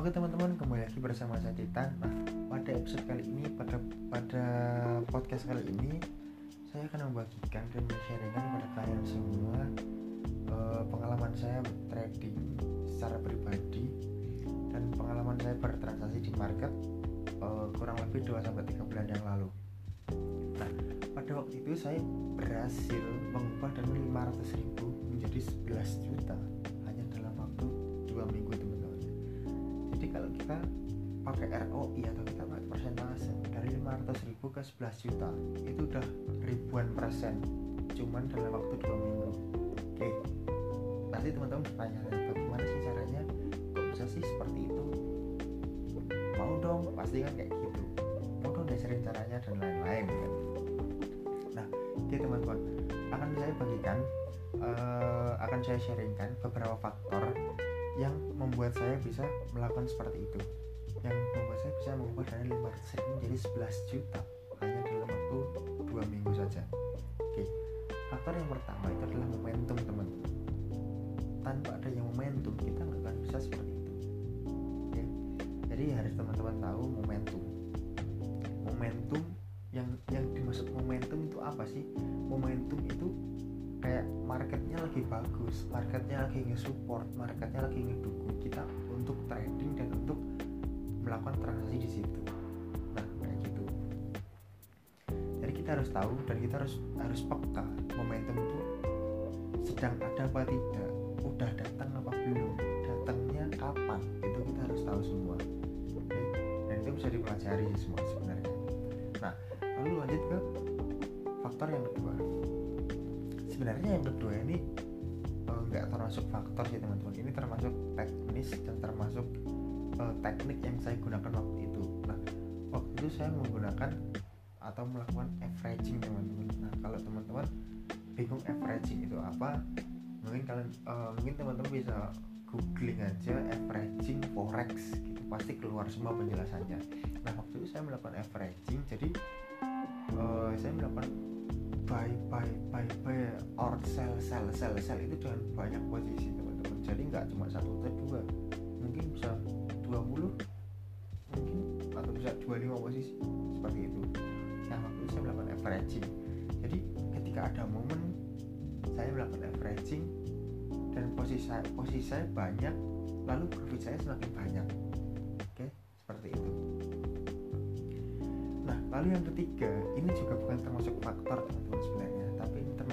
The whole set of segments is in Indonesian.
Oke teman-teman kembali lagi bersama saya Titan. Nah pada episode kali ini pada pada podcast kali ini saya akan membagikan dan sharingkan kepada kalian semua uh, pengalaman saya trading secara pribadi dan pengalaman saya bertransaksi di market uh, kurang lebih 2 sampai 3 bulan yang lalu. Nah pada waktu itu saya berhasil mengubah dari 500 ribu menjadi 11 juta hanya dalam waktu dua minggu teman-teman kalau kita pakai ROI atau kita pakai persentase dari 500 ribu ke 11 juta itu udah ribuan persen cuman dalam waktu dua minggu. Oke pasti teman-teman bertanya bagaimana sih caranya? Kok bisa sih seperti itu? Mau dong pasti kan kayak gitu. Mau dong diajarin caranya dan lain-lain kan. Nah oke teman-teman akan saya bagikan uh, akan saya sharingkan beberapa faktor yang membuat saya bisa melakukan seperti itu. Yang membuat saya bisa mengubah dari 500 ribu menjadi 11 juta hanya dalam waktu dua minggu saja. Oke faktor yang pertama itu adalah momentum teman. Tanpa adanya momentum kita nggak akan bisa seperti itu. Oke jadi harus teman-teman tahu momentum. Momentum yang yang dimaksud momentum itu apa sih? Momentum itu kayak marketnya lagi bagus marketnya lagi nge-support marketnya lagi ngedukung kita untuk trading dan untuk melakukan transaksi di situ. Nah kayak gitu. Jadi kita harus tahu dan kita harus harus peka momentum itu sedang ada apa tidak udah datang apa belum datangnya kapan itu kita harus tahu semua. Dan itu bisa dipelajari semua sebenarnya. Nah lalu lanjut ke faktor yang kedua sebenarnya yang kedua ini nggak uh, termasuk faktor sih teman-teman. Ini termasuk teknis dan termasuk uh, teknik yang saya gunakan waktu itu. Nah waktu itu saya menggunakan atau melakukan averaging teman-teman. Nah kalau teman-teman bingung averaging itu apa mungkin kalian uh, mungkin teman-teman bisa googling aja averaging forex gitu. Pasti keluar semua penjelasannya. Nah waktu itu saya melakukan averaging jadi uh, saya melakukan buy buy buy buy or sell sell sell sell itu dengan banyak posisi teman-teman. Jadi nggak cuma satu atau dua. Mungkin bisa 20 mungkin atau bisa 25 posisi seperti itu. Nah waktu itu saya melakukan averaging. Jadi ketika ada momen saya melakukan averaging dan posisi saya, posisi saya banyak lalu profit saya semakin banyak. Oke seperti itu. Nah lalu yang ketiga ini juga bukan termasuk faktor teman-teman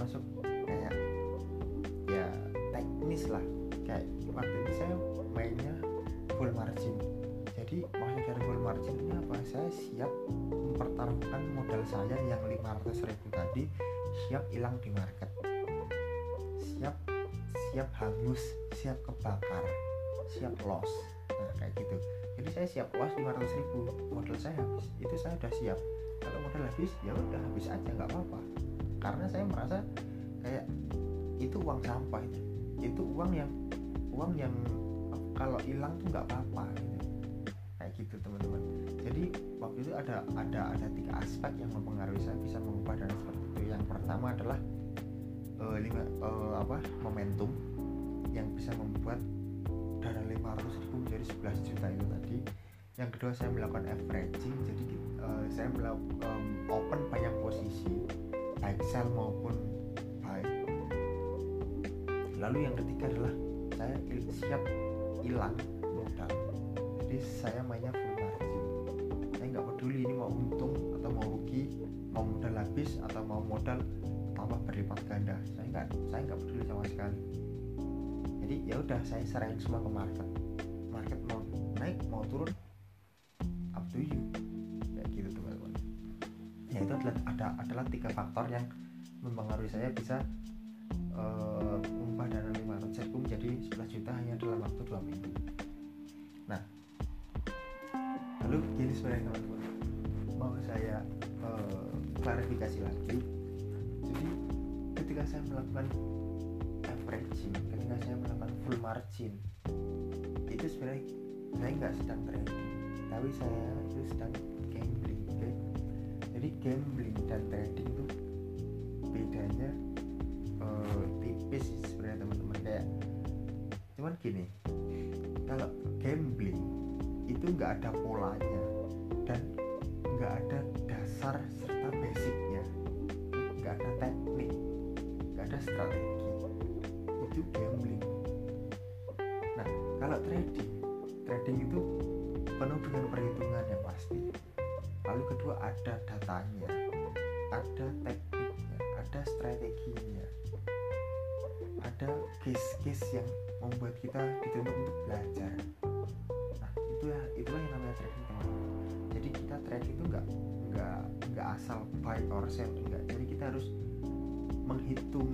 termasuk kayak ya teknis lah. Kayak waktu itu saya mainnya full margin. Jadi maksud dari full margin ini apa? Saya siap mempertaruhkan modal saya yang 500 ribu tadi siap hilang di market. Siap siap hangus siap kebakar siap loss. Nah kayak gitu. Jadi saya siap loss 500 ribu. Modal saya habis. Itu saya udah siap. Kalau modal habis ya udah habis aja nggak apa-apa karena saya merasa kayak itu uang sampah itu. Itu uang yang uang yang kalau hilang tuh nggak apa-apa gitu. Kayak gitu teman-teman. Jadi waktu itu ada ada ada tiga aspek yang mempengaruhi saya bisa mengubah dana seperti itu. Yang pertama adalah uh, lima, uh, apa momentum yang bisa membuat dana 500 ribu menjadi 11 juta itu tadi. Yang kedua saya melakukan averaging. Jadi uh, saya melakukan um, open banyak posisi baik sell maupun buy lalu yang ketiga adalah saya siap hilang modal. Jadi saya mainnya full margin. Saya nggak peduli ini mau untung atau mau rugi mau modal habis atau mau modal tambah berlipat ganda. Saya nggak saya nggak peduli sama sekali. Jadi ya udah saya serahin semua ke market. Market mau naik mau turun adalah ada adalah tiga faktor yang mempengaruhi saya bisa uh, mengubah dana 500 ribu menjadi 11 juta hanya dalam waktu dua minggu. Nah lalu gini sebenarnya teman-teman. Mau saya uh, klarifikasi lagi. Jadi ketika saya melakukan averaging ketika saya melakukan full margin itu sebenarnya saya nggak sedang trading tapi saya itu sedang gambling? Jadi gambling dan trading itu bedanya uh, tipis sebenarnya teman-teman. Kayak cuman gini kalau gambling nggak ada polanya dan nggak ada dasar serta basicnya. Nggak ada teknik nggak ada strategi. Itu gambling. Nah kalau trading trading itu penuh dengan perhitungan yang pasti lalu kedua ada datanya. Ada tekniknya ada strateginya. Ada case-case yang membuat kita dituntut untuk belajar. Nah itu ya itulah yang namanya trading teman jadi kita trading itu nggak nggak nggak asal buy or sell enggak jadi kita harus menghitung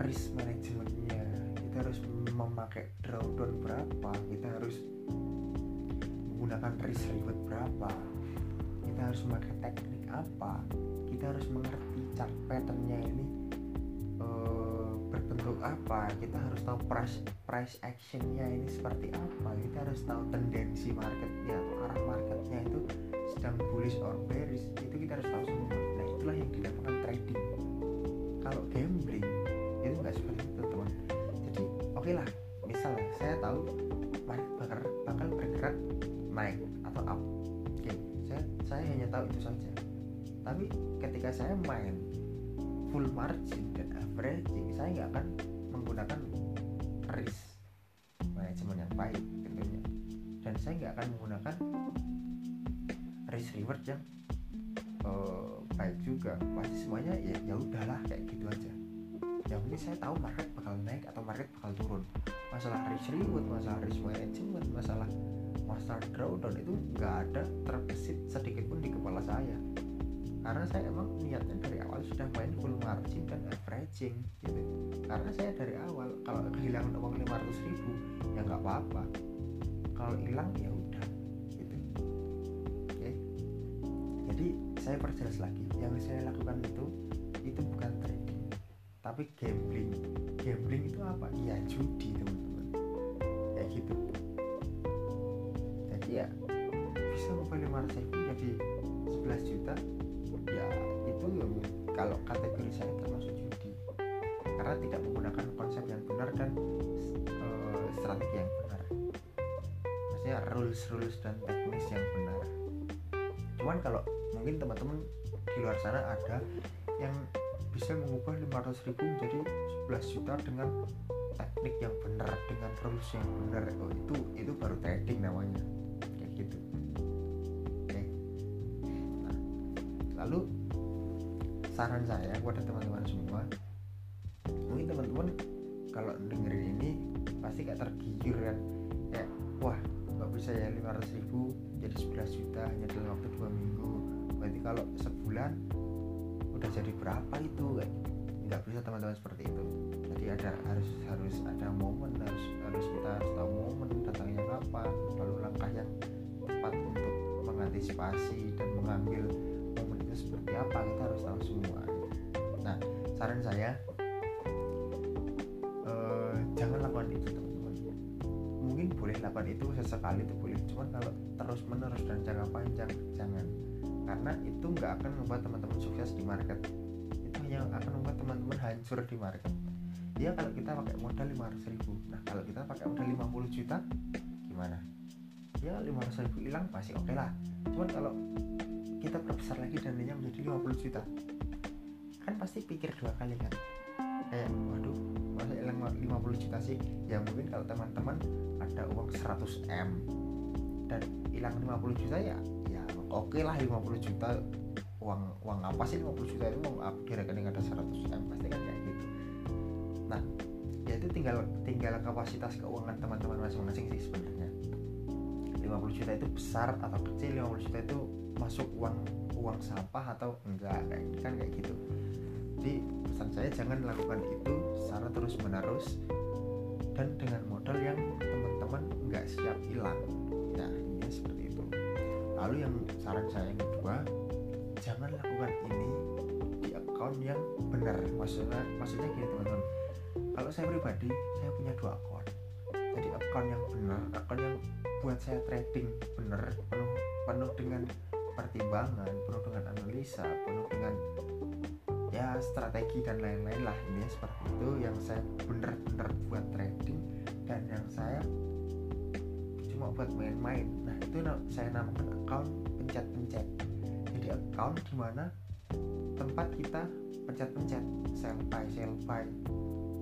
risk manajemennya kita harus memakai drawdown berapa kita harus menggunakan risk reward berapa kita harus memakai teknik apa? Kita harus mengerti chart patternnya ini uh, berbentuk apa? Kita harus tahu price price actionnya ini seperti apa? Kita harus tahu tendensi marketnya arah marketnya itu sedang bullish or bearish itu kita harus tahu semua. Nah itulah yang dinamakan trading. Kalau gambling itu nggak seperti itu teman. Jadi oke okay lah tahu itu saja. Tapi ketika saya main full margin dan averaging saya nggak akan menggunakan risk manajemen yang baik tentunya. Dan saya nggak akan menggunakan risk reward yang uh, baik juga. Pasti semuanya ya ya udahlah kayak gitu aja. Yang penting saya tahu market bakal naik atau market bakal turun. Masalah risk reward masalah risk management masalah masalah drawdown itu nggak ada terbesit sedikit pun di kepala saya. Karena saya emang niatnya dari awal sudah main full margin dan averaging gitu. Karena saya dari awal kalau kehilangan uang 500 ribu ya nggak apa-apa. Kalau hilang ya udah gitu. Oke. Jadi saya perjelas lagi. Yang saya lakukan itu itu bukan trading tapi gambling. Gambling itu apa? Ya judi teman-teman. Kayak gitu ya bisa ngubah 500 ribu jadi 11 juta? Ya itu kalau kategori saya termasuk judi. Karena tidak menggunakan konsep yang benar dan uh, strategi yang benar. Maksudnya rules rules dan teknis yang benar. Cuman kalau mungkin teman-teman di luar sana ada yang bisa mengubah 500 ribu menjadi 11 juta dengan teknik yang benar dengan rules yang benar. Oh, itu itu baru trading namanya gitu. Oke. Nah, lalu saran saya kepada teman-teman semua mungkin teman-teman kalau dengerin ini pasti gak tergiur kan? Kayak wah nggak bisa ya 500 ribu jadi 11 juta hanya dalam waktu dua minggu. Berarti kalau sebulan udah jadi berapa itu? Kayak nggak bisa teman-teman seperti itu. Jadi ada harus harus ada momen harus harus kita harus tahu momen datangnya kapan lalu langkah yang tepat untuk mengantisipasi dan mengambil momen itu seperti apa kita harus tahu semua. Nah saran saya eh, jangan lakukan itu teman-teman. Mungkin boleh lakukan itu sesekali itu boleh cuman kalau terus menerus dan jangka panjang jangan. Karena itu nggak akan membuat teman-teman sukses di market. Itu hanya akan membuat teman-teman hancur di market. Ya kalau kita pakai modal 500 ribu. Nah kalau kita pakai modal 50 juta gimana ya 500 ribu hilang masih oke okay lah. Cuman kalau kita perbesar lagi dananya menjadi 50 juta. Kan pasti pikir dua kali kan. Kayak waduh masa hilang 50 juta sih. Ya mungkin kalau teman-teman ada uang 100 m dan hilang 50 juta ya ya oke okay lah 50 juta. Uang uang apa sih 50 juta itu? Apa? Di rekening ada 100 m pasti kan kayak gitu. Nah ya itu tinggal tinggal kapasitas keuangan teman-teman masing-masing sih sebenarnya 50 juta itu besar atau kecil 50 juta itu masuk uang uang sampah atau enggak kan kayak gitu. Jadi pesan saya jangan lakukan itu secara terus menerus dan dengan modal yang teman-teman nggak siap hilang. Nah ini seperti itu. Lalu yang saran saya yang kedua jangan lakukan ini di account yang benar. Maksudnya maksudnya gini teman-teman. Kalau saya pribadi saya punya dua account. Jadi account yang benar account yang buat saya trading. Benar penuh penuh dengan pertimbangan penuh dengan analisa penuh dengan ya strategi dan lain-lain lah. Ini seperti itu yang saya benar-benar buat trading dan yang saya cuma buat main-main. Nah itu saya namakan account pencet-pencet. Jadi account di mana tempat kita pencet-pencet. Sell buy sell buy.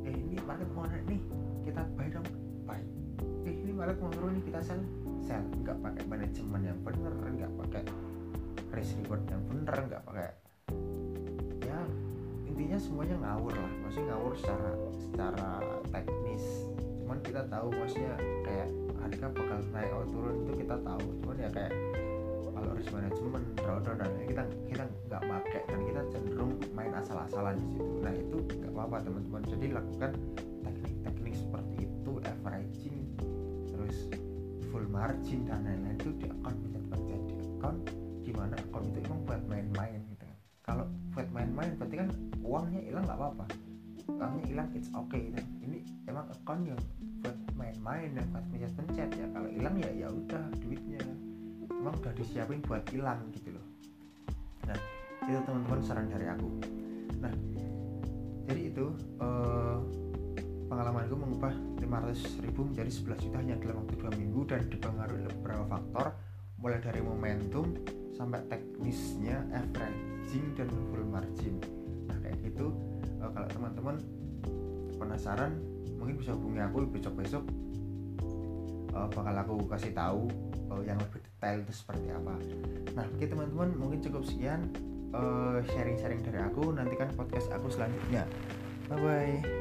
Eh ini market mau naik nih. Kita buy dong. Buy eh ini kita sell sell nggak pakai manajemen yang bener nggak pakai risk reward yang bener nggak pakai ya intinya semuanya ngawur lah. Maksudnya ngawur secara secara teknis. Cuman kita tahu maksudnya kayak harga bakal naik atau turun itu kita tahu. Cuman ya kayak kalau risk management drawdown dan kita kita nggak pakai dan kita cenderung main asal-asalan di situ. Nah itu nggak apa-apa teman-teman. Jadi lakukan teknik-teknik seperti itu averaging full margin dan lain-lain itu di account pencet-pencet di account di mana account itu emang buat main-main gitu kalau buat main-main berarti kan uangnya hilang nggak apa-apa. Uangnya hilang it's okay. Dan ini emang account yang buat main-main dan buat pencet-pencet ya kalau hilang ya ya udah duitnya. Emang udah disiapin buat hilang gitu loh. Nah itu teman-teman saran dari aku. Nah jadi itu eh, pengalamanku mengubah 500 ribu menjadi 11 juta hanya dalam waktu 2 minggu dan dipengaruhi beberapa faktor mulai dari momentum sampai teknisnya averaging dan full margin nah kayak gitu eh, kalau teman-teman penasaran mungkin bisa hubungi aku besok-besok uh, bakal aku kasih tahu uh, yang lebih detail itu seperti apa. Nah, oke teman-teman mungkin cukup sekian sharing-sharing dari aku. Nantikan podcast aku selanjutnya. Bye bye.